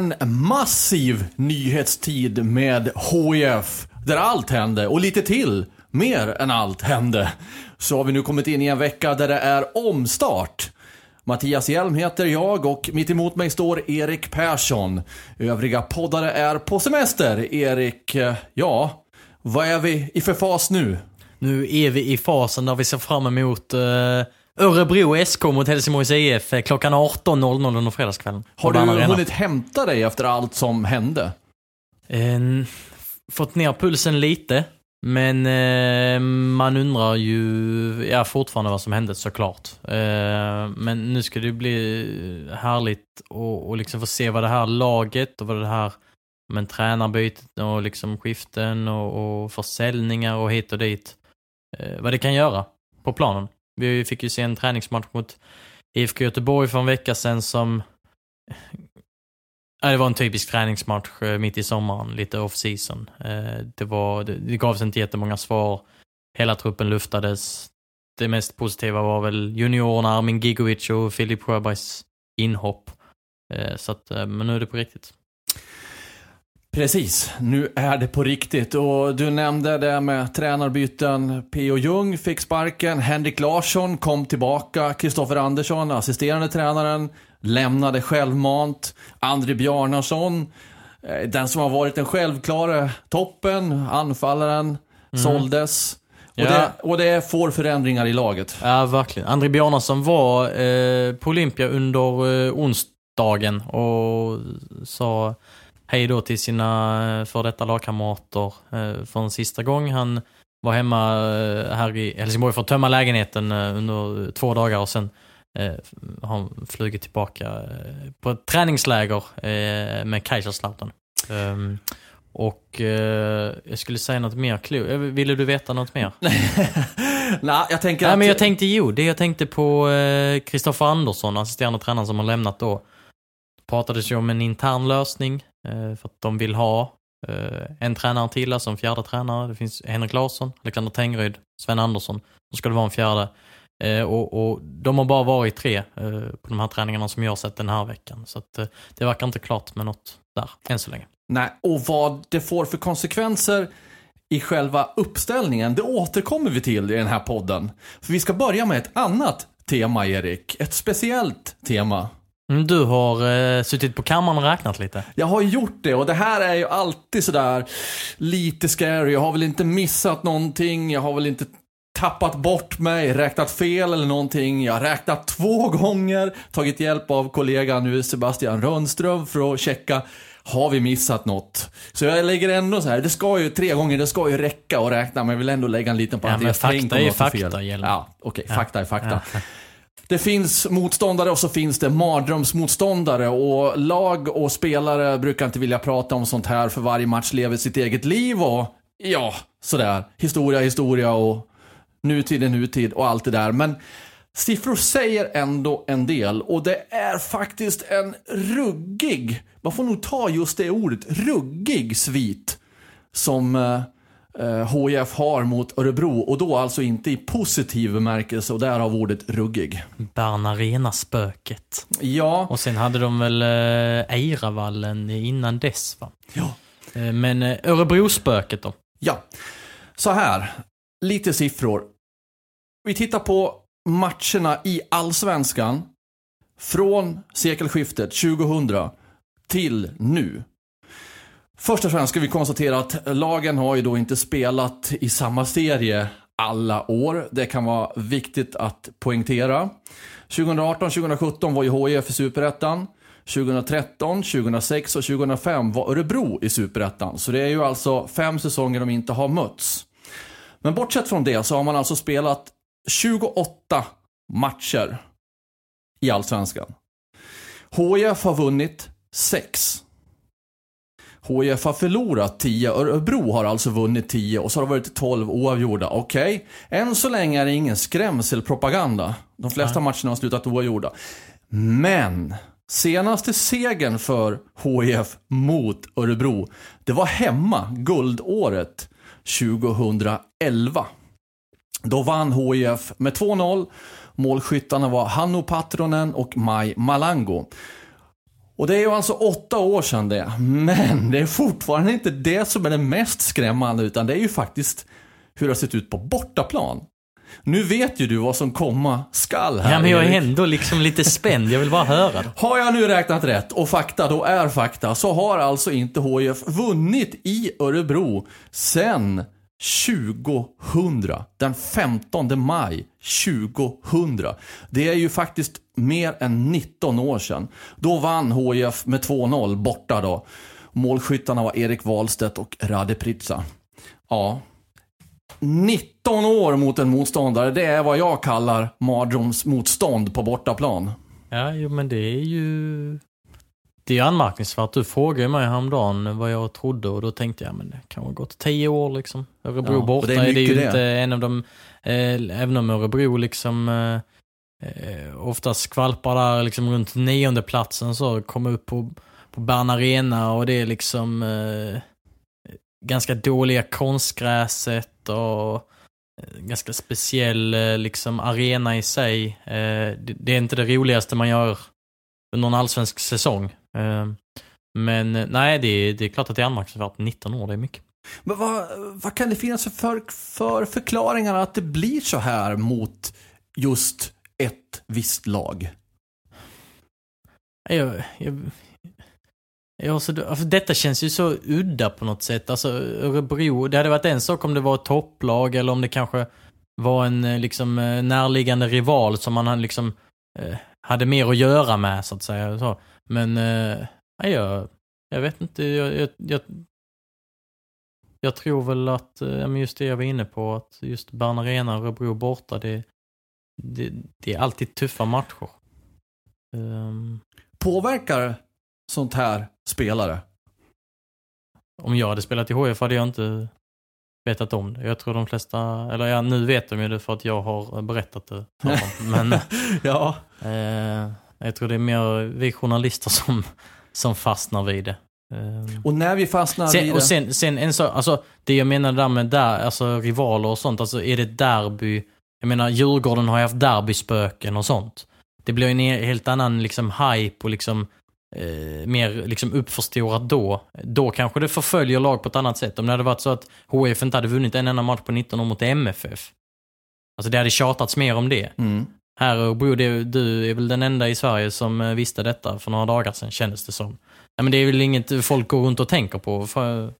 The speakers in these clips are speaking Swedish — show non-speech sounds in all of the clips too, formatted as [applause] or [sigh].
En massiv nyhetstid med HIF, där allt hände och lite till, mer än allt hände, så har vi nu kommit in i en vecka där det är omstart. Mattias Hjelm heter jag och mitt emot mig står Erik Persson. Övriga poddare är på semester. Erik, ja, vad är vi i för fas nu? Nu är vi i fasen där vi ser fram emot uh, Örebro SK mot Helsingborgs IF eh, klockan 18.00 under fredagskvällen. Har du Arena. hunnit hämta dig efter allt som hände? En, fått ner pulsen lite. Men eh, man undrar ju ja, fortfarande vad som hände såklart. Eh, men nu ska det bli härligt att och liksom få se vad det här laget och vad det här men tränarbytet och liksom skiften och, och försäljningar och hit och dit. Eh, vad det kan göra på planen. Vi fick ju se en träningsmatch mot IFK Göteborg för en vecka sedan som eh, Ja, det var en typisk träningsmatch eh, mitt i sommaren, lite off season. Eh, det, var, det, gavs inte jättemånga svar. Hela truppen luftades. Det mest positiva var väl juniorerna Armin Gigovic och Filip Sjöbergs inhopp. Så att, men nu är det på riktigt. Precis, nu är det på riktigt. Och du nämnde det med tränarbyten. P.O. Jung fick sparken, Henrik Larsson kom tillbaka, Kristoffer Andersson, assisterande tränaren, lämnade självmant. André Bjarnason, eh, den som har varit den självklara toppen, anfallaren, såldes. Och, Ja. det, och det får förändringar i laget. Ja, verkligen. André Bjarnason var eh, på Olympia under eh, onsdagen och sa hej då till sina eh, för detta lagkamrater eh, för en sista gång. Han var hemma eh, här i Helsingborg för att tömma lägenheten eh, under två dagar och sen eh, har han flugit tillbaka eh, på ett träningsläger eh, med Kaiserslautern. Ehm, och eh, jag skulle säga något mer klokt. Ville du veta något mer? [laughs] Nej, jag tänker Nej, att... men jag tänkte jo, det jag tänkte på eh, Kristoffer Andersson, assisterande tränaren som har lämnat då. Det pratades ju om en intern lösning eh, för att de vill ha eh, en tränare till, alltså en fjärde tränare. Det finns Henrik Larsson, Alexander Tengryd, Sven Andersson. Då ska det vara en fjärde. Eh, och, och de har bara varit tre eh, på de här träningarna som jag har sett den här veckan. Så att, eh, det verkar inte klart med något där, än så länge. Nej, och vad det får för konsekvenser i själva uppställningen, det återkommer vi till i den här podden. För vi ska börja med ett annat tema, Erik. Ett speciellt tema. Mm, Du har eh, suttit på kammaren och räknat lite. Jag har gjort det och det här är ju alltid sådär lite scary. Jag har väl inte missat någonting, jag har väl inte tappat bort mig, räknat fel eller någonting. Jag har räknat två gånger, tagit hjälp av kollegan nu Sebastian Rönnström för att checka har vi missat något? Så jag lägger ändå så här, det ska ju tre gånger, det ska ju räcka att räkna, men jag vill ändå lägga en liten Ja, parentes. men fakta är fel. fakta. Ja, okej, fakta är fakta. Ja. Det finns motståndare och så finns det mardrömsmotståndare och lag och spelare brukar inte vilja prata om sånt här för varje match lever sitt eget liv och ja, sådär. Historia, historia och nutid är nutid och allt det där. Men siffror säger ändå en del och det är faktiskt en ruggig, man får nog ta just det ordet, ruggig svit som eh, HIF har mot Örebro och då alltså inte i positiv bemärkelse och därav ordet ruggig. Bern Arena-spöket. Ja, Och sen hade de väl eh, Eiravallen innan dess va? ja, Eh, Men eh, Örebro-spöket då? ja. Så här, lite siffror. Vi tittar på matcherna i Allsvenskan från sekelskiftet 2000 till nu. Först och främst ska vi konstatera att lagen har ju då inte spelat i samma serie alla år. Det kan vara viktigt att poängtera. 2018-2017 var ju HIF i Superettan. 2013, 2006 och 2005 var Örebro i Superettan. Så det är ju alltså fem säsonger de inte har mötts. Men bortsett från det så har man alltså spelat 28 matcher i Allsvenskan. HIF har vunnit 6. HIF har förlorat 10, Örebro har alltså vunnit 10 och så har det varit 12 oavgjorda. Okej, okay. än så länge är det ingen skrämselpropaganda. De flesta Nej. matcherna har slutat oavgjorda. Men, senaste segern för HIF mot Örebro, det var hemma, guldåret 2011. Då vann HIF med 2-0. Målskyttarna var Hanno Patronen och Mai Malango. Och det är ju alltså åtta år sedan det. Men det är fortfarande inte det som är det mest skrämmande, utan det är ju faktiskt hur det har sett ut på bortaplan. Nu vet ju du vad som komma skall här. Ja, men jag är ändå liksom lite spänd. Jag vill bara höra. [laughs] Har jag nu räknat rätt, och fakta då är fakta, så har alltså inte HIF vunnit i Örebro sen 2000. Den 15 maj 2000. Det är ju faktiskt mer än 19 år sedan. Då vann HIF med 2-0 borta då. Målskyttarna var Erik Wahlstedt och Rade Pritsa. Ja. 19 år mot en motståndare, det är vad jag kallar mardrömsmotstånd på bortaplan. Ja, jo men det är ju det är anmärkningsvärt. Du frågade mig häromdagen vad jag trodde och då tänkte jag men det kan ha gått tio år liksom. Örebro ja, borta det är, är, det ju det. inte en av de, eh, även om Örebro liksom eh, eh, oftast skvalpar där liksom runt nionde platsen så kommer upp på, på Bern Arena och det är liksom eh, ganska dåliga konstgräset och eh, ganska speciell eh, liksom arena i sig. Det, det är inte det roligaste man gör under en allsvensk säsong. Ehm, men nej, det är, det är klart att det är anmärkningsvärt. 19 år, det är mycket. Men vad, vad kan det finnas för, för förklaringar att det blir så här mot just ett visst lag? Jag, jag, jag, så, alltså, detta känns ju så udda på något sätt. Alltså Örebro, det hade varit en sak om det var ett topplag eller om det kanske var en eh, liksom eh, närliggande rival som man liksom eh, hade mer att göra med så att säga. Så. Men eh, jag, jag vet inte, jag, jag, jag, jag tror väl att, eh, just det jag var inne på, att just Bern Arena och Örebro borta, det, det, det, är alltid tuffa matcher. Um, Påverkar sånt här spelare? Om jag hade spelat i HF hade jag inte vetat om det. Jag tror de flesta, eller ja, nu vet de ju det för att jag har berättat det för dem. Men [laughs] ja. Eh, jag tror det är mer vi journalister som, som fastnar vid det. Eh, och när vi fastnar sen, vid det... Och sen, sen en sak, alltså det jag menar där med där, alltså rivaler och sånt, alltså är det derby, jag menar Djurgården har ju haft derbyspöken och sånt. Det blir en helt annan liksom hype och liksom eh, mer liksom uppförstorat då. Då kanske det förföljer lag på ett annat sätt. Om det hade varit så att HF inte hade vunnit en enda match på 19 år mot MFF. Alltså det hade tjatats mer om det. Mm. Här och Bro, du är väl den enda i Sverige som eh, visste detta för några dagar sedan kändes det som. Ja, men det är väl inget folk går runt och tänker på. För,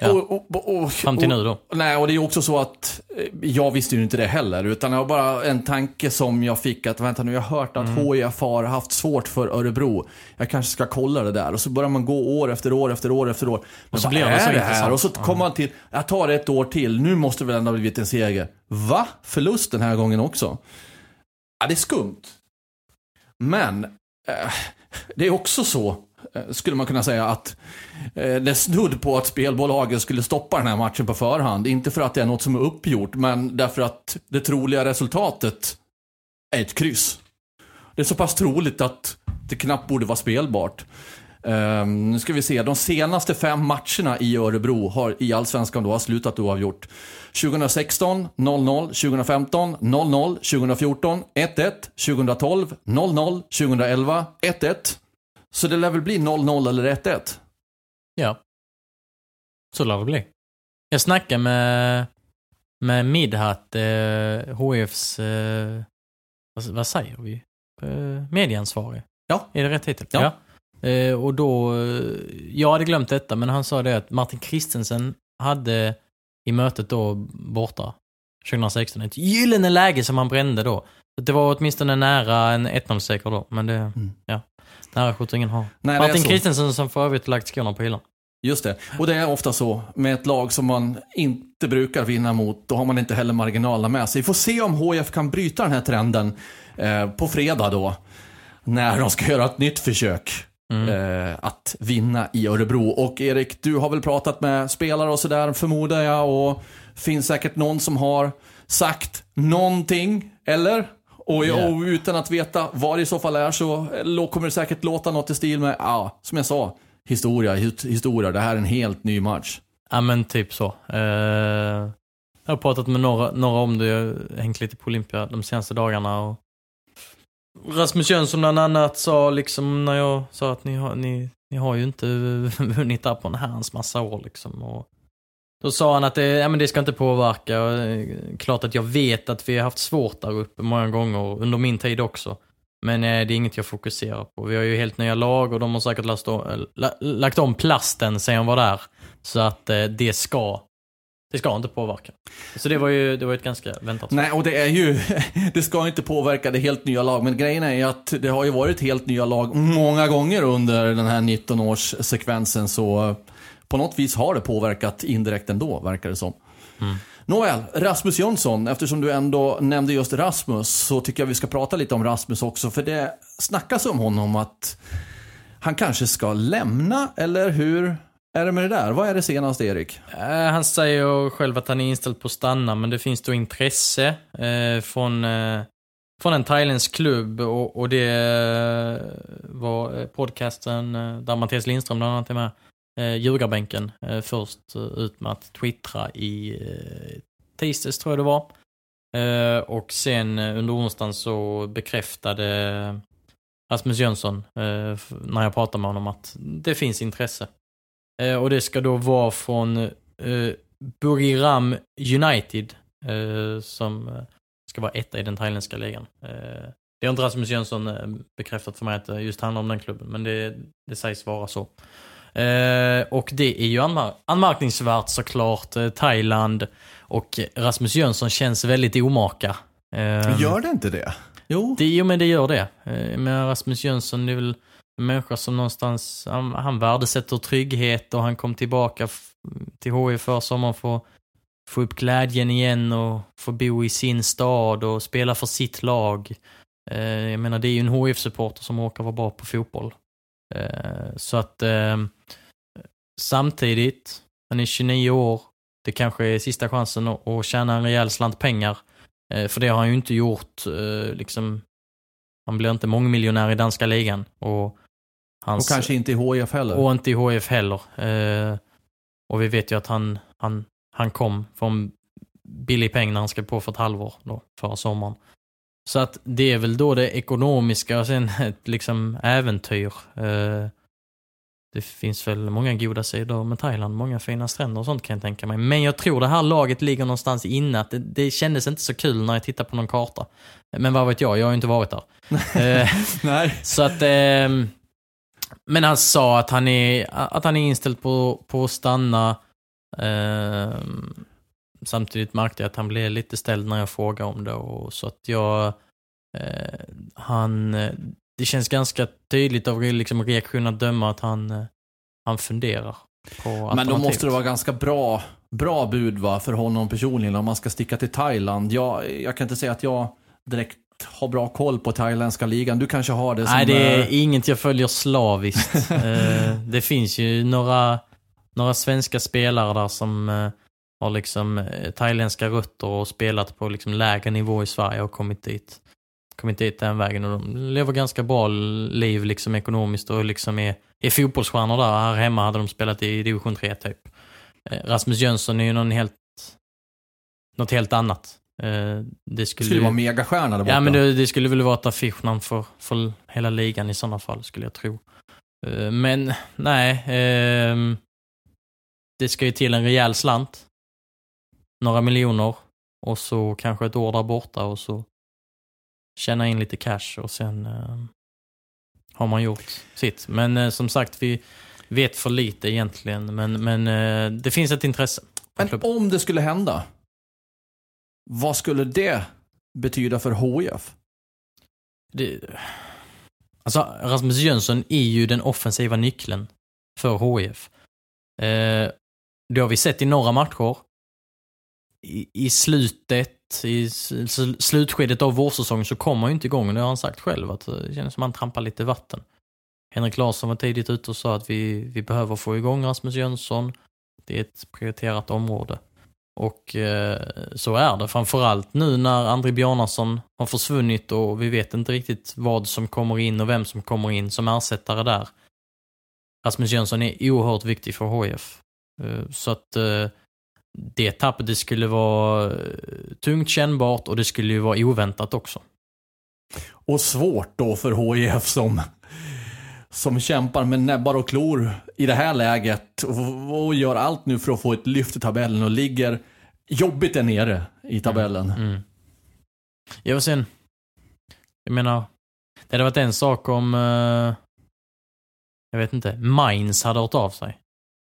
ja, och, och, och, fram till nu då. Nej, och det är också så att eh, jag visste ju inte det heller. Utan det var bara en tanke som jag fick att, vänta nu, jag har hört att mm. HIF har haft svårt för Örebro. Jag kanske ska kolla det där. Och så börjar man gå år efter år efter år efter år. Men och så blir det så det här? Och så kommer man till, jag tar ett år till, nu måste det väl ändå ha blivit en seger. Va? Förlust den här gången också? Ja, det är skumt. Men eh, det är också så, eh, skulle man kunna säga, att eh, det är snudd på att spelbolagen skulle stoppa den här matchen på förhand. Inte för att det är något som är uppgjort, men därför att det troliga resultatet är ett kryss. Det är så pass troligt att det knappt borde vara spelbart. Um, nu ska vi se, de senaste fem matcherna i Örebro har, i Allsvenskan då har slutat oavgjort. 2016 0-0, 2015 0-0, 2014 1-1, 2012 0-0, 2011 1-1. Så det lär väl bli 0-0 eller 1-1? Ja. Så lär det bli. Jag snackade med, med Midhat, eh, HFs, eh, vad, vad, säger vi? Eh, medieansvarig. Ja. Är det rätt titel? Ja. ja. Eh, och då, eh, jag hade glömt detta, men han sa det att Martin Christensen hade i mötet då borta 2016. Ett gyllene läge som han brände då. Det var åtminstone nära en 1-0-seger då, men det, Mm. ja. Nära skjuter ingen har. Nej, Martin så. Christensen som för övrigt lagt skorna på hyllan. Just det. Och det är ofta så med ett lag som man inte brukar vinna mot. Då har man inte heller marginalerna med sig. Vi får se om HF kan bryta den här trenden eh, på fredag då. När de ska göra ett nytt försök. Eh, att vinna i Örebro. Och Erik, du har väl pratat med spelare och sådär förmodar jag. Och finns säkert någon som har sagt någonting, eller? Och, Ja. och utan att veta vad det i så fall är så eh, kommer det säkert låta något i stil med, ja, som jag sa, historia, his- historia. Det här är en helt ny match. Ja men typ så. Eh, jag har pratat med några, några om det, jag har hängt lite på Olympia de senaste dagarna. Och Rasmus Jönsson bland annat sa liksom när jag sa att ni har, ni, ni har ju inte [laughs] vunnit där på en herrans massa år liksom. Och då sa han att det, ja, men det ska inte påverka. Och, eh, Klart att jag vet att vi har haft svårt där uppe många gånger, under min tid också. Men eh, det är inget jag fokuserar på. Vi har ju helt nya lag och de har säkert lagt om, eh, lagt om plasten sen jag var där. Så att eh, det ska, det ska inte påverka. Så det var ju, det var ett ganska väntat. Nej, och det är ju, [laughs] det ska inte påverka det helt nya lag. Men grejen är ju att det har ju varit helt nya lag många gånger under den här 19-årssekvensen. Så på något vis har det påverkat indirekt ändå, verkar det som. Nåväl, Rasmus Jönsson, eftersom du ändå nämnde just Rasmus så tycker jag vi ska prata lite om Rasmus också. För det snackas om honom att han kanske ska lämna, eller hur är det med det där? Vad är det senaste, Erik? Eh, han säger själv att han är inställd på att stanna, men det finns då intresse eh, från, eh, från en thailändsk klubb och, och det var podcasten där Mattias Lindström bland annat är med, eh, Ljugarbänken, först ut med att twittra i eh, tisdags tror jag det var. Och sen under onsdagen så bekräftade Rasmus Jönsson, när jag pratade med honom, att det finns intresse. Eh, och det ska då vara från eh, Buriram United, eh, som eh, ska vara etta i den thailändska ligan. Eh, det har inte Rasmus Jönsson eh, bekräftat för mig att det just handlar om den klubben, men det, det sägs vara så. Och det är ju anmar- anmärkningsvärt såklart. Thailand och Rasmus Jönsson känns väldigt omaka. Gör det inte det? Jo. det, jo men det gör det. Men Rasmus Jönsson är väl en människa som någonstans, han, han värdesätter trygghet och han kom tillbaka f- till HIF för sommaren för att få upp glädjen igen och få bo i sin stad och spela för sitt lag. Eh, Jag menar det är ju en HIF-supporter som råkar vara bra på fotboll. Eh, Så att eh, samtidigt, han är 29 år, det kanske är sista chansen att att tjäna en rejäl slant pengar. Eh, För det har han ju inte gjort, eh, liksom, han blir inte mångmiljonär i danska ligan. Och, och hans, kanske inte i HIF heller. och inte i HF heller. Eh, och vi vet ju att han, han, han kom från billig peng när han skrev på för ett halvår då, förra sommaren. Så att det är väl då det ekonomiska och sen [laughs] ett liksom äventyr. Eh, det finns väl många goda sidor med Thailand, många fina stränder och sånt kan jag tänka mig. Men jag tror det här laget ligger någonstans inne, att det, det kändes inte så kul när jag tittade på någon karta. Men vad vet jag, jag har ju inte varit där. [laughs] Eh, så att, ehm, men han sa att han är, att han är inställd på, på att stanna. Ehm, samtidigt märkte jag att han blev lite ställd när jag frågade om det. Och så att jag, eh, han, eh, det känns ganska tydligt av liksom reaktionen att döma att han, eh, han funderar på Men då måste det vara ganska bra, bra bud va, för honom personligen om man ska sticka till Thailand. Jag, jag kan inte säga att jag direkt har bra koll på thailändska ligan. Du kanske har det som... Nej, det är eh, inget jag följer slaviskt. [laughs] Eh, det finns ju några, några svenska spelare där som eh, har liksom thailändska rötter och spelat på liksom lägre nivå i Sverige och kommit dit. Kommit dit den vägen och de lever ganska bra liv liksom ekonomiskt och liksom är, är fotbollsstjärnor där. Här hemma hade de spelat i division 3 typ. Rasmus Jönsson är ju någon helt, något helt annat. Eh, det skulle, skulle vara megastjärna där borta. Ja men det, det skulle väl vara ett affischnamn för, för hela ligan i sådana fall, skulle jag tro. Eh, Men nej, ehm, det ska ju till en rejäl slant. Några miljoner och så kanske ett år där borta och så tjäna in lite cash och sen ehm, har man gjort sitt. Men eh, som sagt, vi vet för lite egentligen, men, men det finns ett intresse. Men om det skulle hända. Vad skulle det betyda för HIF? Det, alltså, Rasmus Jönsson är ju den offensiva nyckeln för HIF. Eh, det har vi sett i några matcher. I, i slutet, i slutskedet av vårsäsongen så kommer han ju inte igång. Det har han sagt själv, att det känns som att han trampar lite vatten. Henrik Larsson var tidigt ute och sa att vi, vi behöver få igång Rasmus Jönsson. Det är ett prioriterat område. Och eh, så är det, framförallt nu när André Bjarnason har försvunnit och vi vet inte riktigt vad som kommer in och vem som kommer in som ersättare där. Rasmus Jönsson är oerhört viktig för HIF. Eh, så att eh, det tappet det skulle vara eh, tungt kännbart och det skulle ju vara oväntat också. Och svårt då för HIF som som kämpar med näbbar och klor i det här läget och, och gör allt nu för att få ett lyft i tabellen och ligger jobbigt där nere i tabellen. Mm. Mm. Ja, och sen, jag menar, det hade varit en sak om, uh, jag vet inte, Mainz hade hört av sig.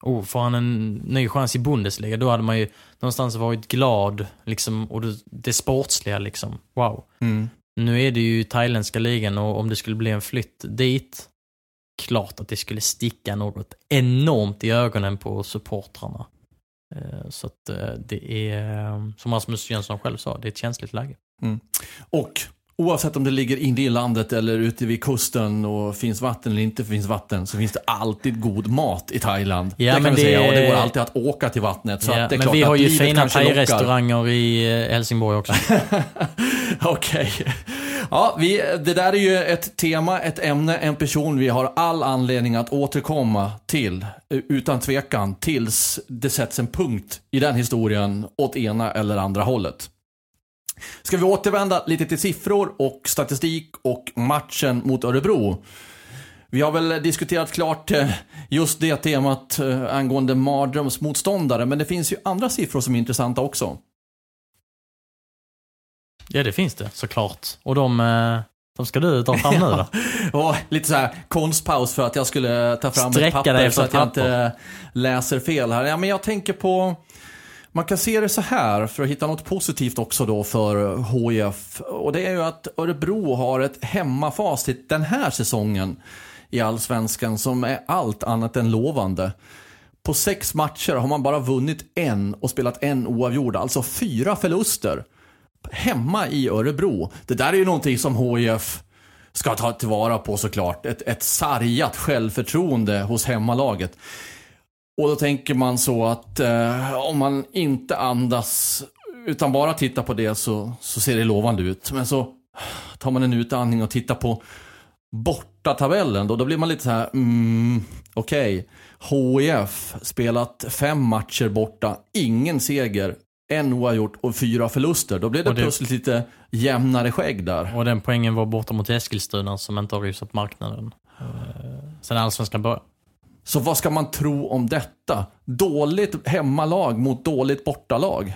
Oh, får han en ny chans i Bundesliga, då hade man ju någonstans varit glad, liksom, och det, det sportsliga liksom. Wow. Mm. Nu är det ju thailändska ligan och om det skulle bli en flytt dit, klart att det skulle sticka något enormt i ögonen på supportrarna. Eh, så att eh, det är, som Rasmus Jönsson själv sa, det är ett känsligt läge. Mm. Och Oavsett om det ligger inne i landet eller ute vid kusten och finns vatten eller inte finns vatten så finns det alltid god mat i Thailand. Ja, det kan men vi det... säga och det går alltid att åka till vattnet. Så ja, det är men vi har ju fina thai-restauranger i eh, Helsingborg också. [laughs] Okej. Okay. Ja, vi, det där är ju ett tema, ett ämne, en person vi har all anledning att återkomma till. Eh, utan tvekan. Tills det sätts en punkt i den historien åt ena eller andra hållet. Ska vi återvända lite till siffror och statistik och matchen mot Örebro. Vi har väl diskuterat klart eh, just det temat eh, angående mardrömsmotståndare, men det finns ju andra siffror som är intressanta också. Ja, det finns det såklart. Och de, eh, de ska du ta fram nu då? [laughs] och lite så här konstpaus för att jag skulle ta fram Sträcka ett papper så att jag inte läser fel här. Ja, men jag tänker på man kan se det så här, för att hitta något positivt också då för HIF. Och det är ju att Örebro har ett hemmafacit den här säsongen i Allsvenskan som är allt annat än lovande. På sex matcher har man bara vunnit en och spelat en oavgjord, alltså fyra förluster. Hemma i Örebro. Det där är ju någonting som HIF ska ta tillvara på såklart. Ett, ett sargat självförtroende hos hemmalaget. Och då tänker man så att eh, om man inte andas utan bara tittar på det så, så ser det lovande ut. Men så tar man en utandning och tittar på borta tabellen då, då blir man lite så här, mm, okej. Okay. HIF spelat fem matcher borta, ingen seger, en oavgjort och fyra förluster. Då blir det, det, plötsligt lite jämnare skägg där. Och den poängen var borta mot Eskilstuna som inte har rusat marknaden. Eh, sen allsvenskan började. Så vad ska man tro om detta? Dåligt hemmalag mot dåligt bortalag?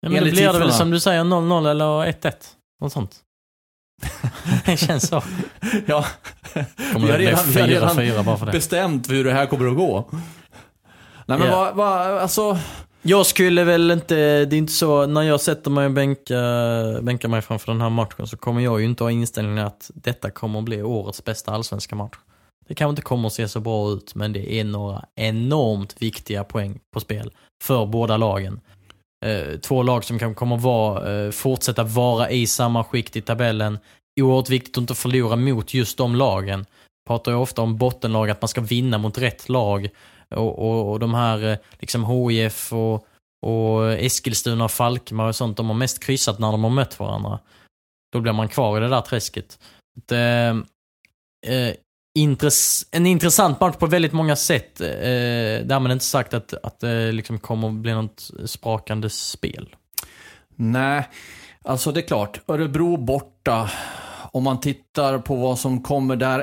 Ja, men då blir det väl som du säger 0-0 eller 1-1. Något sånt. [laughs] det känns så. [laughs] ja. Kommer vi har redan, 4, vi har redan bara för det. bestämt hur det här kommer att gå. Nej men yeah. vad, vad, alltså. Jag skulle väl inte, det är inte så, när jag sätter mig och bänkar, bänkar mig framför den här matchen så kommer jag ju inte ha inställningen att detta kommer att bli årets bästa allsvenska match. Det kanske inte kommer att se så bra ut, men det är några enormt viktiga poäng på spel för båda lagen. Eh, två lag som kan kommer vara, eh, fortsätta vara i samma skikt i tabellen. Oerhört viktigt att inte förlora mot just de lagen. Pratar ju ofta om bottenlag, att man ska vinna mot rätt lag. Och, och, och de här eh, liksom HIF och, och Eskilstuna och Falkmar och sånt, de har mest kryssat när de har mött varandra. Då blir man kvar i det där träsket. Det, eh, eh, intress en intressant match på väldigt många sätt. Eh, därmed inte sagt att, att det liksom kommer bli något sprakande spel. Nej, alltså det är klart. Örebro borta. Om man tittar på vad som kommer där.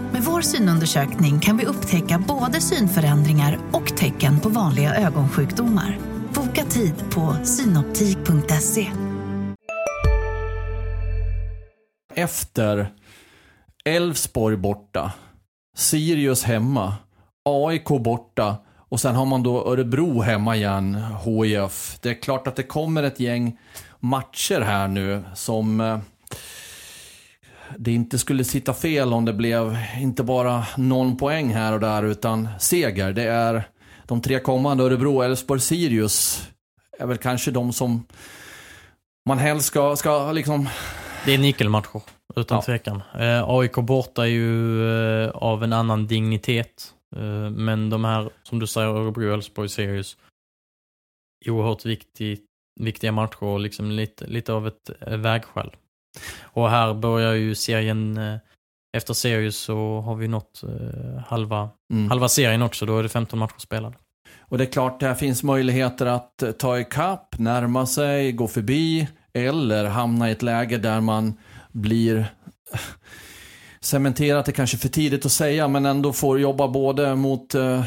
Med vår synundersökning kan vi upptäcka både synförändringar och tecken på vanliga ögonsjukdomar. Boka tid på synoptik.se. Efter Elfsborg borta, Sirius hemma, AIK borta och sen har man då Örebro hemma igen, HIF. Det är klart att det kommer ett gäng matcher här nu som eh, det inte skulle sitta fel om det blev inte bara någon poäng här och där utan seger. Det är de tre kommande, Örebro, Elfsborg, Sirius, är väl kanske de som man helst ska, ska liksom... Det är nyckelmatcher, utan Ja. tvekan. Eh, AIK borta är ju eh, av en annan dignitet. Eh, men de här, som du säger, Örebro, Elfsborg, Sirius. Oerhört viktig, viktiga matcher och liksom lite, lite av ett eh, vägskäl. Och här börjar ju serien, eh, efter Sirius så har vi nått eh, halva, Mm. halva serien också, då är det 15 matcher spelade. Och det är klart, det finns möjligheter att eh, ta ikapp, närma sig, gå förbi eller hamna i ett läge där man blir cementerat är kanske för tidigt att säga, men ändå får jobba både mot, eh,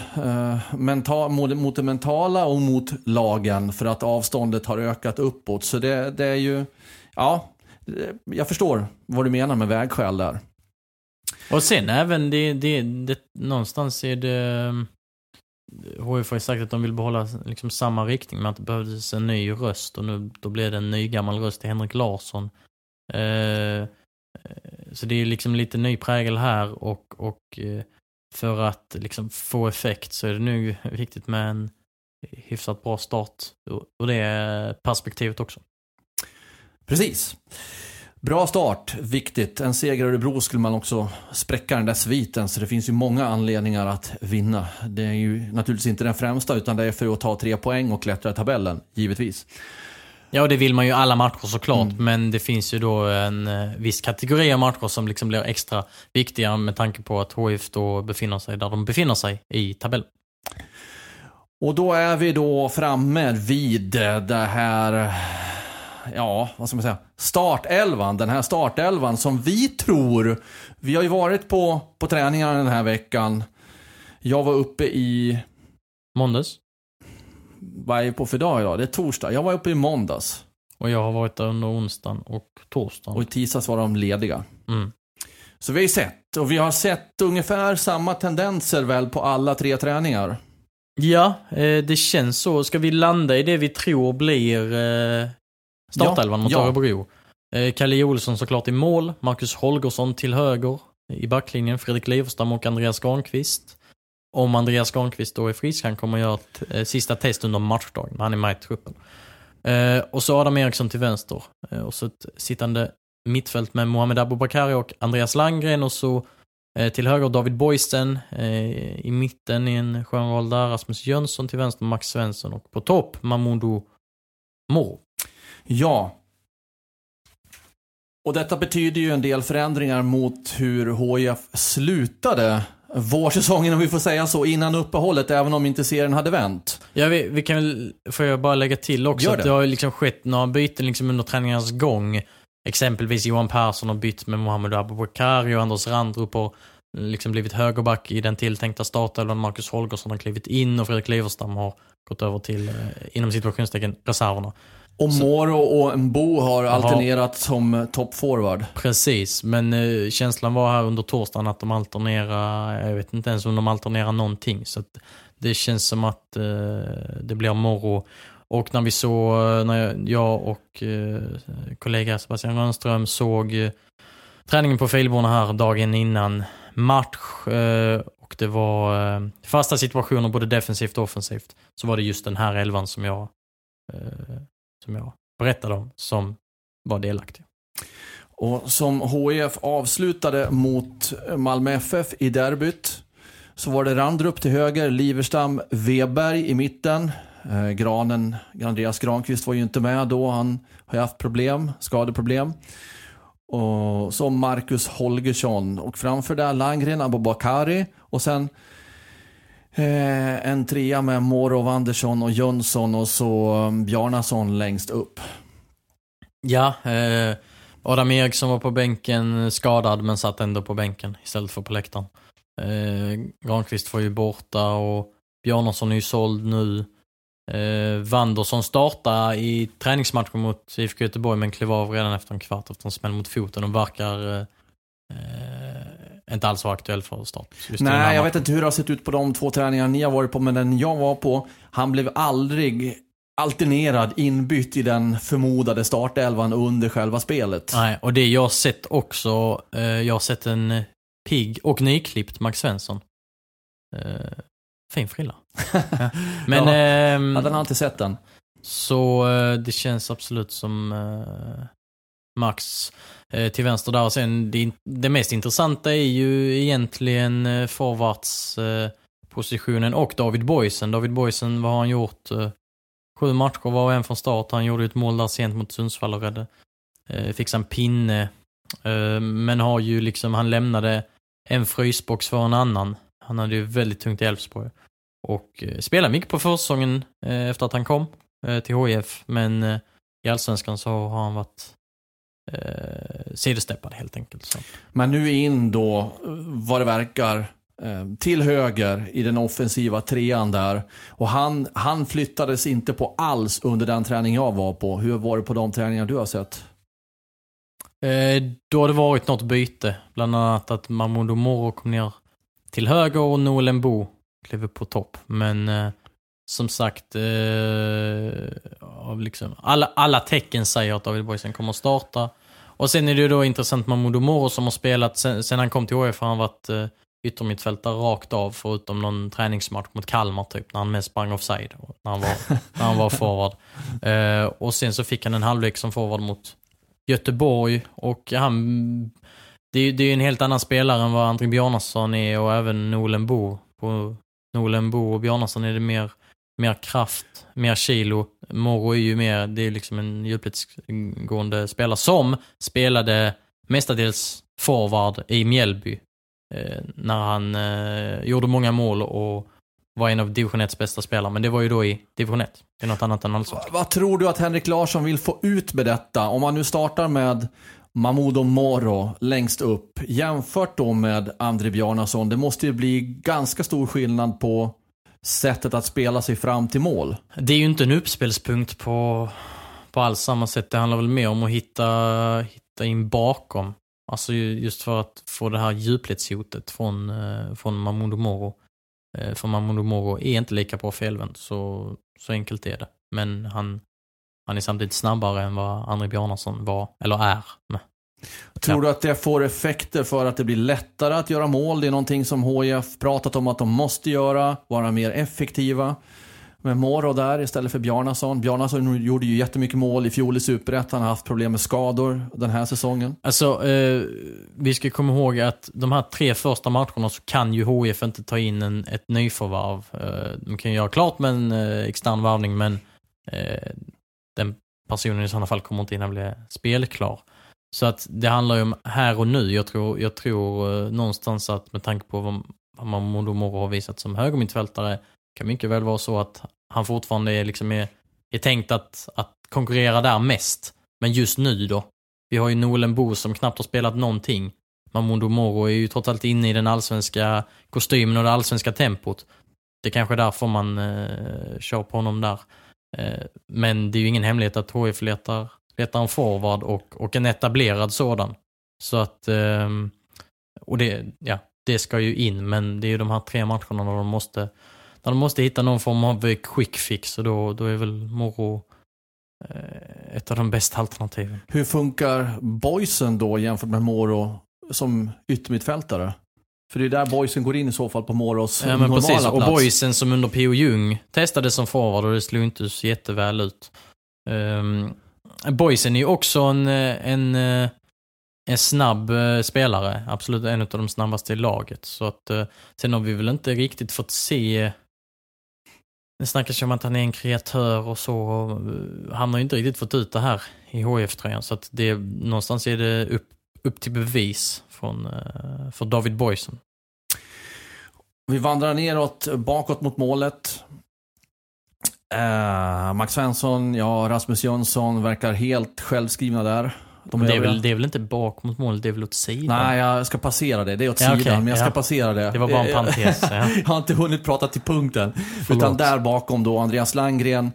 mental, mot, det mentala och mot lagen för att avståndet har ökat uppåt. Så det, det är ju, ja, Eh, jag förstår vad du menar med vägskäl där. Och sen även det, det, det någonstans är det eh, HIF har ju sagt att de vill behålla liksom samma riktning men att det behövdes en ny röst och nu då blev det en ny gammal röst till Henrik Larsson. Eh, eh, så det är liksom lite ny prägel här och, och för att liksom få effekt så är det nu [laughs] viktigt med en hyfsat bra start ur- ur det perspektivet också. Precis. Bra start, viktigt. En seger i Örebro skulle man också spräcka den där sviten, så det finns ju många anledningar att vinna. Det är ju naturligtvis inte den främsta, utan det är för att ta tre poäng och klättra i tabellen, givetvis. Ja, och det vill man ju alla matcher såklart, men det finns ju då en eh, viss kategori av matcher som liksom blir extra viktiga med tanke på att HIF då befinner sig där de befinner sig i tabellen. Och då är vi då framme vid det här, ja, vad ska man säga, startelvan. Den här startelvan som vi tror, vi har ju varit på, på träningarna den här veckan. Jag var uppe i, Måndags. vad är vi på för dag idag? Det är torsdag. Jag var uppe i måndags. Och jag har varit där under onsdagen och torsdagen. Och i tisdags var de lediga. Mm. Så vi har ju sett, och vi har sett ungefär samma tendenser väl på alla tre träningar. Ja, eh, det känns så. Ska vi landa i det vi tror blir eh, startelvan mot ja. Örebro? Eh, Kalle Olsson såklart i mål, Marcus Holgersson till höger i backlinjen, Fredrik Liverstam och Andreas Granqvist. Om Andreas Granqvist då är frisk, han kommer göra ett eh, sista test under matchdagen, han är med i truppen. Eh, och så Adam Eriksson till vänster. Och så ett sittande mittfält med Mohamed Abubakari och Andreas Landgren och så till höger David Boysten, eh, i mitten i en skön roll där Rasmus Jönsson till vänster Max Svensson och på topp Mamoudou Moro. Ja. Och detta betyder ju en del förändringar mot hur HIF slutade vårsäsongen, om vi får säga så, innan uppehållet, även om inte serien hade vänt. Ja, vi, vi kan väl, får jag bara lägga till också Gör att det. det har liksom skett några byten liksom under träningarnas gång. Exempelvis Johan Persson har bytt med Mohamed Abubakari och Anders Randrup har liksom blivit högerback i den tilltänkta startelvan. Marcus Holgersson har klivit in och Fredrik Liverstam har gått över till, eh, inom situationstecken, reserverna. Och Moro och Mbo har alternerat som toppforward. Precis, men eh, känslan var här under torsdagen att de alternerar, jag vet inte ens om de alternerar någonting. Så det känns som att eh, det blir Moro. Och när vi såg, när jag, och eh, kollega Sebastian Rönnström såg eh, träningen på Filborna här dagen innan match och det var fasta situationer både defensivt och offensivt. Så var det just den här elvan som jag, som jag berättade om som var delaktiga. Och som HIF avslutade mot Malmö FF i derbyt så var det Randrup till höger, Liverstam, Weberg i mitten. Eh, Granen, Andreas Granqvist var ju inte med då, han har ju haft problem, skadeproblem. Och så Marcus Holgersson och framför där Landgren, Abubakari och sen eh, en trea med Morov Andersson och Jönsson och så um, Bjarnason längst upp. Ja, eh, Adam Eriksson var på bänken skadad men satt ändå på bänken istället för på läktaren. Eh, Granqvist var ju borta och Bjarnason är ju såld nu. Eh, Wanderson startade i träningsmatchen mot IFK Göteborg men klev av redan efter en kvart efter en smäll mot foten och verkar eh, eh inte alls vara aktuell för start. Nej, jag vet inte hur det har sett ut på de två träningar ni har varit på, men den jag var på, han blev aldrig alternerad, inbytt i den förmodade startelvan under själva spelet. Nej, och det jag har sett också, eh, jag har sett en eh, pigg och nyklippt Max Svensson. Eh, fin frilla. [laughs] ja. Men Ja. Ja, den har inte sett den. så eh, det känns absolut som eh, Max eh, Eh, till vänster där. Och sen det, det mest intressanta är ju egentligen eh, forwardspositionen eh, och David Boysen. David Boysen, vad har han gjort? Sju matcher var och en från start. Han gjorde ett mål där sent mot Sundsvall och räddade. Fixade en pinne. Men har ju liksom, han lämnade en frysbox för en annan. Han hade ju väldigt tungt i Elfsborg. Och spelade mycket på försäsongen efter att han kom till HIF. Men i Allsvenskan så har han varit eh, sidesteppad helt enkelt. Så. Men nu in då, eh, vad det verkar, eh, till höger i den offensiva trean där. Och han, han flyttades inte på alls under den träning jag var på. Hur var det på de träningar du har sett? Eh, då har det varit något byte. Bland annat att Mahmoud Moro kom ner till höger och Noel Bo klev upp på topp. Men eh, som sagt, eh, liksom, alla, alla tecken säger att David Boysen kommer att starta. Och sen är det ju då intressant Mahmoud Moro som har spelat sen, sen han kom till HF har han varit eh, yttermittfältare rakt av förutom någon träningsmatch mot Kalmar typ när han mest sprang offside. När han var, [laughs] när han var forward. Eh, och sen så fick han en halvlek som forward mot Göteborg och han... Det är det är en helt annan spelare än vad André Bjarnason är och även Nolen Bo. På Nolen Bo och Bjarnason är det mer, mer kraft, mer kilo. Moro är ju mer, det är liksom en djupledsgående spelare som spelade mestadels forward i Mjällby. Eh, när han eh, gjorde många mål och var en av division 1 bästa spelare. Men det var ju då i division 1. Det är något annat än allsvenskan. Vad tror du att Henrik Larsson vill få ut med detta? Om man nu startar med Mahmoud Moro längst upp, jämfört då med André Bjarnason. Det måste ju bli ganska stor skillnad på sättet att spela sig fram till mål. Det är ju inte en uppspelspunkt på, på alls samma sätt. Det handlar väl mer om att hitta, hitta in bakom. Alltså just för att få det här djupledshotet från, eh, från Mamundo Moro. Eh, för Mamundo Moro är inte lika bra felvänd, så, så enkelt är det. Men han, han är samtidigt snabbare än vad André Bjarnason var, eller är. Tror du att det får effekter för att det blir lättare att göra mål? Det är någonting som HIF pratat om att de måste göra, vara mer effektiva. Med Moro där istället för Bjarnason. Bjarnason gjorde ju jättemycket mål i fjol i Superettan, har haft problem med skador den här säsongen. Alltså, eh, vi ska komma ihåg att de här tre första matcherna så kan ju HIF inte ta in en, ett nyförvärv. Eh, de kan ju göra klart med en eh, extern värvning, men eh, den personen i sådana fall kommer inte hinna bli spelklar. Så att det handlar ju om här och nu. Jag tror, jag tror eh, någonstans att med tanke på vad, vad Moro har visat som högermittfältare kan mycket väl vara så att han fortfarande är, liksom är, är tänkt att, att konkurrera där mest. Men just nu då, vi har ju Nolen Bo som knappt har spelat någonting. Mamoudou Moro är ju trots allt inne i den allsvenska kostymen och det allsvenska tempot. Det är kanske är därför man eh, kör på honom där. Eh, men det är ju ingen hemlighet att HIF letar, letar en forward och, och en etablerad sådan. Så att, ehm, och det, ja, det ska ju in, men det är ju de här tre matcherna där de måste, där de måste hitta någon form av quick fix och då, då är väl Moro eh, ett av de bästa alternativen. Hur funkar boysen då jämfört med Moro som yttermittfältare? För det är där boysen går in i så fall på Moros Ja men normala precis, och plats. boysen som under P.O. Jung testade som forward och det slog inte så jätteväl ut. Um, boysen är ju också en, eh, en, eh, en snabb eh, spelare, absolut en av de snabbaste i laget. Så att, sen har vi väl inte riktigt fått se det snackas ju om att han är en kreatör och så. och, Han har ju inte riktigt fått ut det här i HF-tröjan. Så att det, någonstans är det upp, upp till bevis från, för David Boysen. Vi vandrar neråt, bakåt mot målet. Eh, Max Svensson, ja, Rasmus Jönsson verkar helt självskrivna där. De det, är väl, det är väl inte bak mot målet, det är väl åt sidan? Nej, jag ska passera det. Det är åt Ja, sidan, okej, men jag ska ja. passera det. Det var bara en Eh, parentes. Ja. [laughs] jag har inte hunnit prata till punkten. Utan där bakom då Andreas Landgren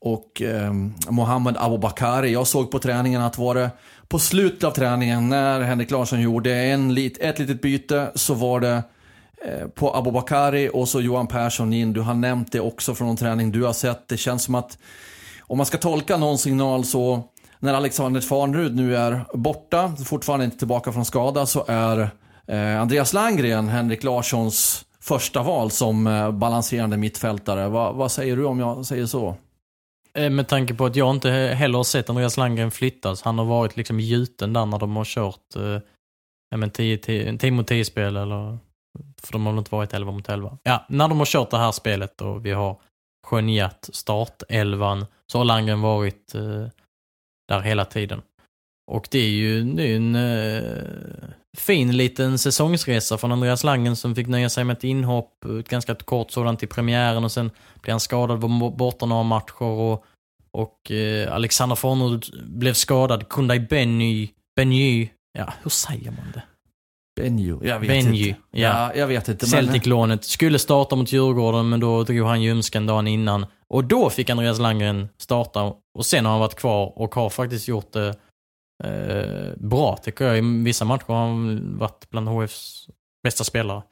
och eh, Mohammed Abubakari. Jag såg på träningen att var det på slutet av träningen när Henrik Larsson gjorde en lit, ett litet byte så var det Eh, på Abubakari och så Johan Persson in. Du har nämnt det också från någon träning du har sett. Det känns som att om man ska tolka någon signal så när Alexander Farnerud nu är borta, fortfarande inte tillbaka från skada, så är eh, Andreas Landgren Henrik Larssons första val som eh, balanserande mittfältare. Va, vad säger du om jag säger så? Eh, med tanke på att jag inte heller har sett Andreas Landgren flyttas. Han har varit liksom gjuten där när de har kört eh, 10 mot 10 spel eller för de har väl inte varit 11 mot 11. Ja, när de har kört det här spelet och vi har skönjat startelvan så har Landgren varit eh, där hela tiden. Och det är ju det är en eh, fin liten säsongsresa från Andreas Langen som fick nöja sig med ett inhopp, ett ganska kort sådant i premiären och sen blev han skadad, var borta några matcher och, och eh, Alexander Farnerud blev skadad. Kundai Benny, Benny, ja hur säger man det? Benju? Jag vet Benji, inte. ja. Ja, jag vet inte. Celtic-lånet skulle starta mot Djurgården men då drog han ljumsken dagen innan. Och då fick Andreas Landgren starta och sen har han varit kvar och har faktiskt gjort det eh, bra tycker jag. I vissa matcher har han varit bland HFs bästa spelare.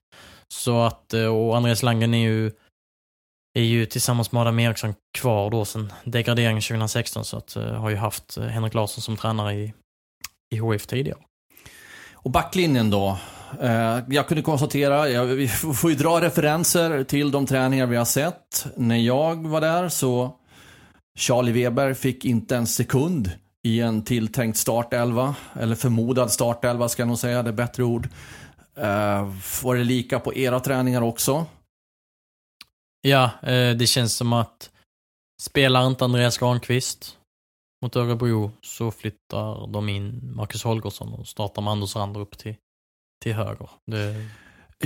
Så att, eh, och Andreas Landgren är ju, är ju tillsammans med Adam Eriksson kvar då sen degraderingen 2016 så att eh, har ju haft Henrik Larsson som tränare i, i HF tidigare. Och backlinjen då? Eh, jag kunde konstatera, jag, vi får ju dra referenser till de träningar vi har sett. När jag var där så Charlie Weber fick inte en sekund i en tilltänkt startelva. Eller förmodad startelva ska jag nog säga, det är bättre ord. Eh, var det lika på era träningar också? Ja, eh, det känns som att spelar inte Andreas Granqvist mot Örebro så flyttar de in Marcus Holgersson och startar med Anders Rander upp till, till höger. Det,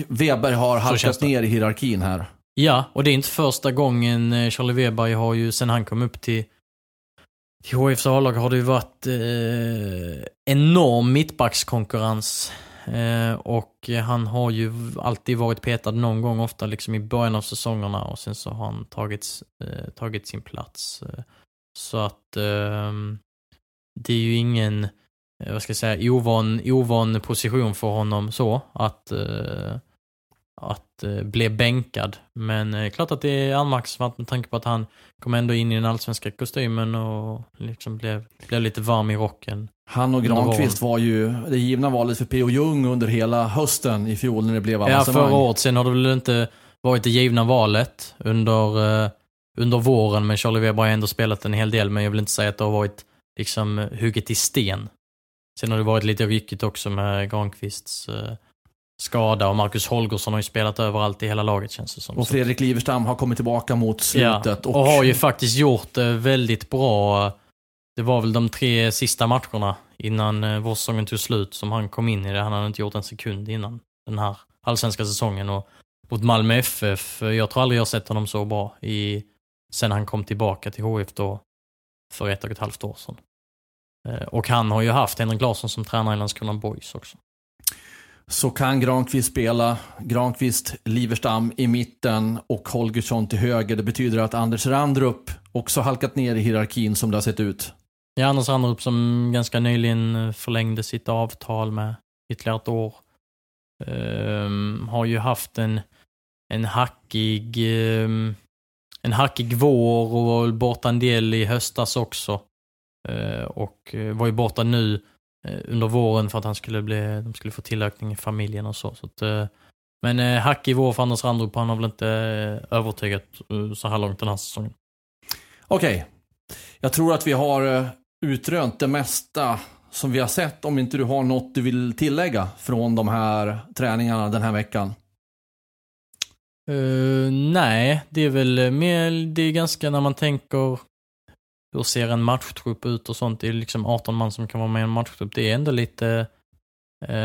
Weber har halkat ner i hierarkin här. ja, och det är inte första gången eh, Charlie Weber har ju, sen han kom upp till, till HIFs A-lag har det ju varit eh, enorm mittbackskonkurrens. Eh, och han har ju alltid varit petad någon gång, ofta liksom i början av säsongerna och sen så har han tagit, eh, tagit sin plats. Eh, så att ehm, det är ju ingen, eh, vad ska jag säga, ovan, ovan position för honom så att, eh, att eh, bli bänkad. Men eh, klart att det är anmärkningsvärt med tanke på att han kom ändå in i den allsvenska kostymen och liksom blev, blev lite varm i rocken. Han och Granqvist var ju det givna valet för P.O. Jung under hela hösten i fjol när det blev Ja, avancemang. förra året. Sen har det väl inte varit det givna valet under, eh, under våren, men Charlie Weber har ändå spelat en hel del, men jag vill inte säga att det har varit liksom hugget i sten. Sen har det varit lite ryckigt också med Granqvists eh, skada och Marcus Holgersson har ju spelat överallt i hela laget känns det som. Och Fredrik Liverstam har kommit tillbaka mot slutet. Ja, och har ju faktiskt gjort det väldigt bra. Det var väl de tre sista matcherna innan eh, vårsäsongen tog slut som han kom in i det. Han hade inte gjort en sekund innan den här allsvenska säsongen. Och mot Malmö FF, jag tror aldrig jag sett honom så bra i, sen han kom tillbaka till HIF då för ett och ett halvt år sedan. Eh, Och han har ju haft Henrik Larsson som tränare i Landskrona Boys också. Så kan Granqvist spela, Granqvist, Liverstam i mitten och Holgersson till höger. Det betyder att Anders Randrup också halkat ner i hierarkin som det har sett ut. Ja, Anders Randrup som ganska nyligen förlängde sitt avtal med ytterligare ett år. Ehm, har ju haft en, en hackig ehm, en hackig vår och var borta en del i höstas också. Eh, och eh, var ju borta nu eh, under våren för att han skulle bli, de skulle få tillökning i familjen och så. så att, men hackig vår för Anders Randrup, han har väl inte övertygat så här långt den här säsongen. Okej, jag tror att vi har utrönt det mesta som vi har sett. Om inte du har något du vill tillägga från de här träningarna den här veckan. Uh, nej, det är väl mer, det är ganska när man tänker hur ser en matchtrupp ut och sånt. Det är liksom 18 man som kan vara med i en matchtrupp. Det är ändå lite uh,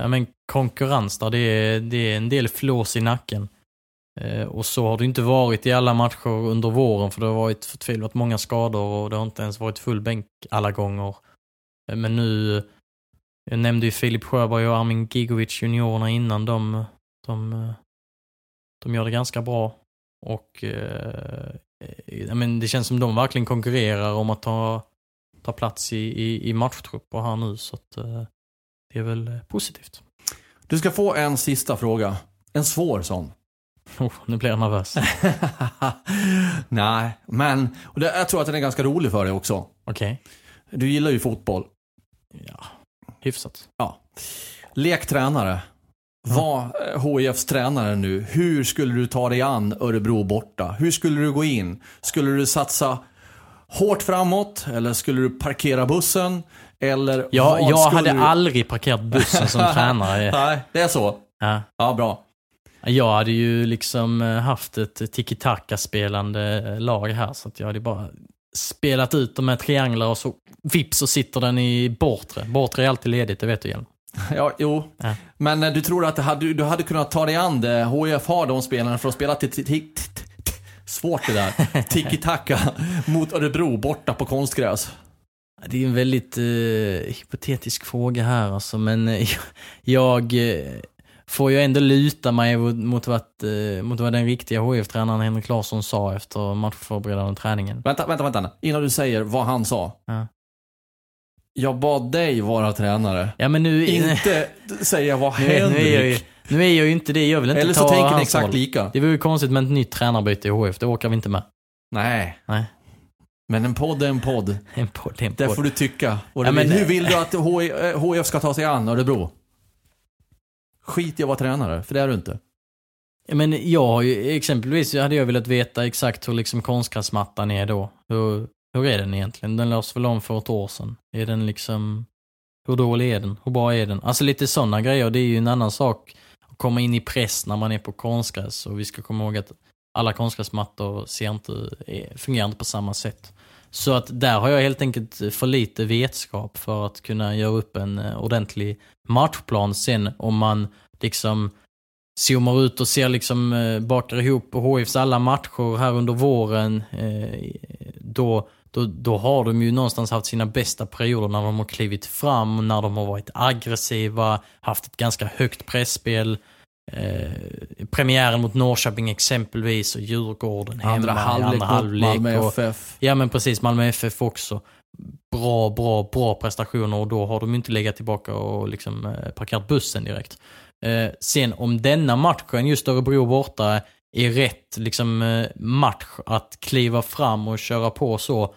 ja, men konkurrens där. Det är, det är en del flås i nacken. Uh, och så har det inte varit i alla matcher under våren för det har varit förtvivlat många skador och det har inte ens varit full bänk alla gånger. Men nu, jag nämnde ju Filip Sjöberg och Armin Gigovic juniorerna innan. De, de, de gör det ganska bra. Och eh, eh, men det känns som de verkligen konkurrerar om att ta, ta plats i, i, i matchtrupper här nu. Så att, eh, det är väl eh, positivt. Du ska få en sista fråga. En svår sån. Oh, nu blir jag nervös. [laughs] Nej, men och det, jag tror att den är ganska rolig för dig också. Okej. Du gillar ju fotboll. Ja, hyfsat. Ja. Lektränare. Var HIFs tränare nu. Hur skulle du ta dig an Örebro borta? Hur skulle du gå in? Skulle du satsa hårt framåt? Eller skulle du parkera bussen? Eller vad jag hade du... aldrig parkerat bussen som [laughs] tränare. Nej, det är så. Ja. Ja, bra. Jag hade ju liksom eh, haft ett tiki-taka-spelande lag här, så att jag hade bara spelat ut dem med trianglar och så vips så sitter den i bortre. Bortre är alltid ledigt, det vet du Hjelm. [laughs] Ja, jo. Ja. Men eh, du tror att hade, du hade kunnat ta dig an det? HIF har de spelarna för att spela till... svårt det där. [laughs] Tiki-taka mot Örebro borta på konstgräs. Det är en väldigt eh, hypotetisk fråga här alltså, men eh, jag eh, får ju ändå luta mig mot, vad, eh, mot vad den riktiga HIF-tränaren Henrik Larsson sa efter matchförberedande träningen. Vänta, vänta, vänta. Innan du säger vad han sa. Ja. Jag bad dig vara tränare. Ja men nu... Inte säga vad [laughs] nu, nu, är jag ju, Henrik. nu är jag ju inte det, jag vill inte Eller ta så tänker ni exakt roll. lika. Det vore ju konstigt med ett nytt tränarbyte i HIF, det åker vi inte med. Nej. Nej. Men en podd är en podd. [laughs] En podd, en Där podd. får du tycka. vad Ja, men- Hur vill du att HIF ska ta sig an Örebro? Skit i att vara tränare, för det är du inte. Ja, Men jag har ju, exempelvis hade jag velat veta exakt hur liksom konstgräsmattan är då. Hur, hur är den egentligen? Den lades väl om för ett år sedan. Är den liksom, hur dålig är den? Hur bra är den? Alltså lite sådana grejer. Det är ju en annan sak att komma in i press när man är på konstgräs. Och vi ska komma ihåg att alla konstgräsmattor ser inte, fungerar inte på samma sätt. Så att där har jag helt enkelt för lite vetskap för att kunna göra upp en eh, ordentlig matchplan sen om man liksom zoomar ut och ser liksom, eh, bakar ihop HIFs alla matcher här under våren, eh, då, då, då har de ju någonstans haft sina bästa perioder när de har klivit fram, när de har varit aggressiva, haft ett ganska högt pressspel. Eh, premiären mot Norrköping exempelvis och Djurgården hemma Andra halvlek andra halvlek. Malmö och, FF. Ja men precis, Malmö FF också. Bra, bra, bra prestationer och då har de inte legat tillbaka och liksom eh, parkerat bussen direkt. Eh, sen om denna matchen, just Örebro borta, är rätt liksom, eh, match att kliva fram och köra på så,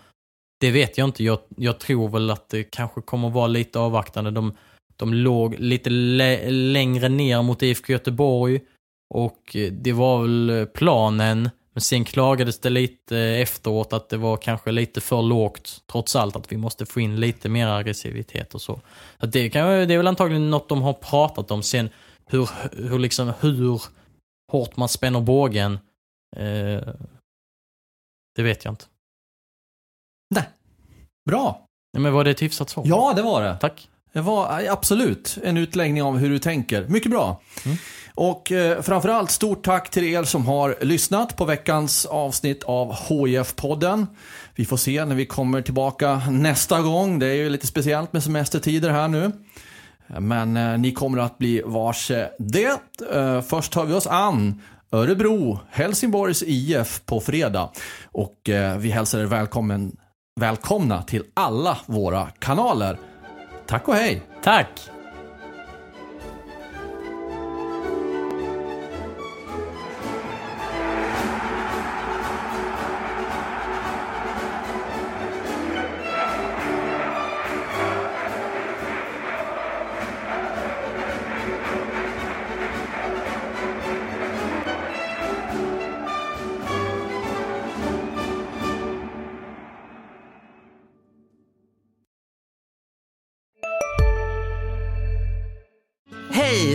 det vet jag inte. Jag, jag tror väl att det kanske kommer vara lite avvaktande. De, de låg lite längre ner mot IFK Göteborg och det var väl planen. Men sen klagades det lite efteråt att det var kanske lite för lågt trots allt. Att vi måste få in lite mer aggressivitet och så. så det, kan, det är väl antagligen något de har pratat om. Sen hur, hur, liksom, hur hårt man spänner bågen, eh, det vet jag inte. Bra. Nej, men var det ett hyfsat svar? Ja, det var det. Tack. Det var eh, absolut en utläggning av hur du tänker. Mycket bra. Mm. Och eh, framförallt stort tack till er som har lyssnat på veckans avsnitt av HIF-podden. Vi får se när vi kommer tillbaka nästa gång. Det är ju lite speciellt med semestertider här nu. Men eh, ni kommer att bli varse det. Eh, först tar vi oss an Örebro, Helsingborgs IF på fredag. Och eh, vi hälsar er välkommen, välkomna till alla våra kanaler. Tack och hej! Tack!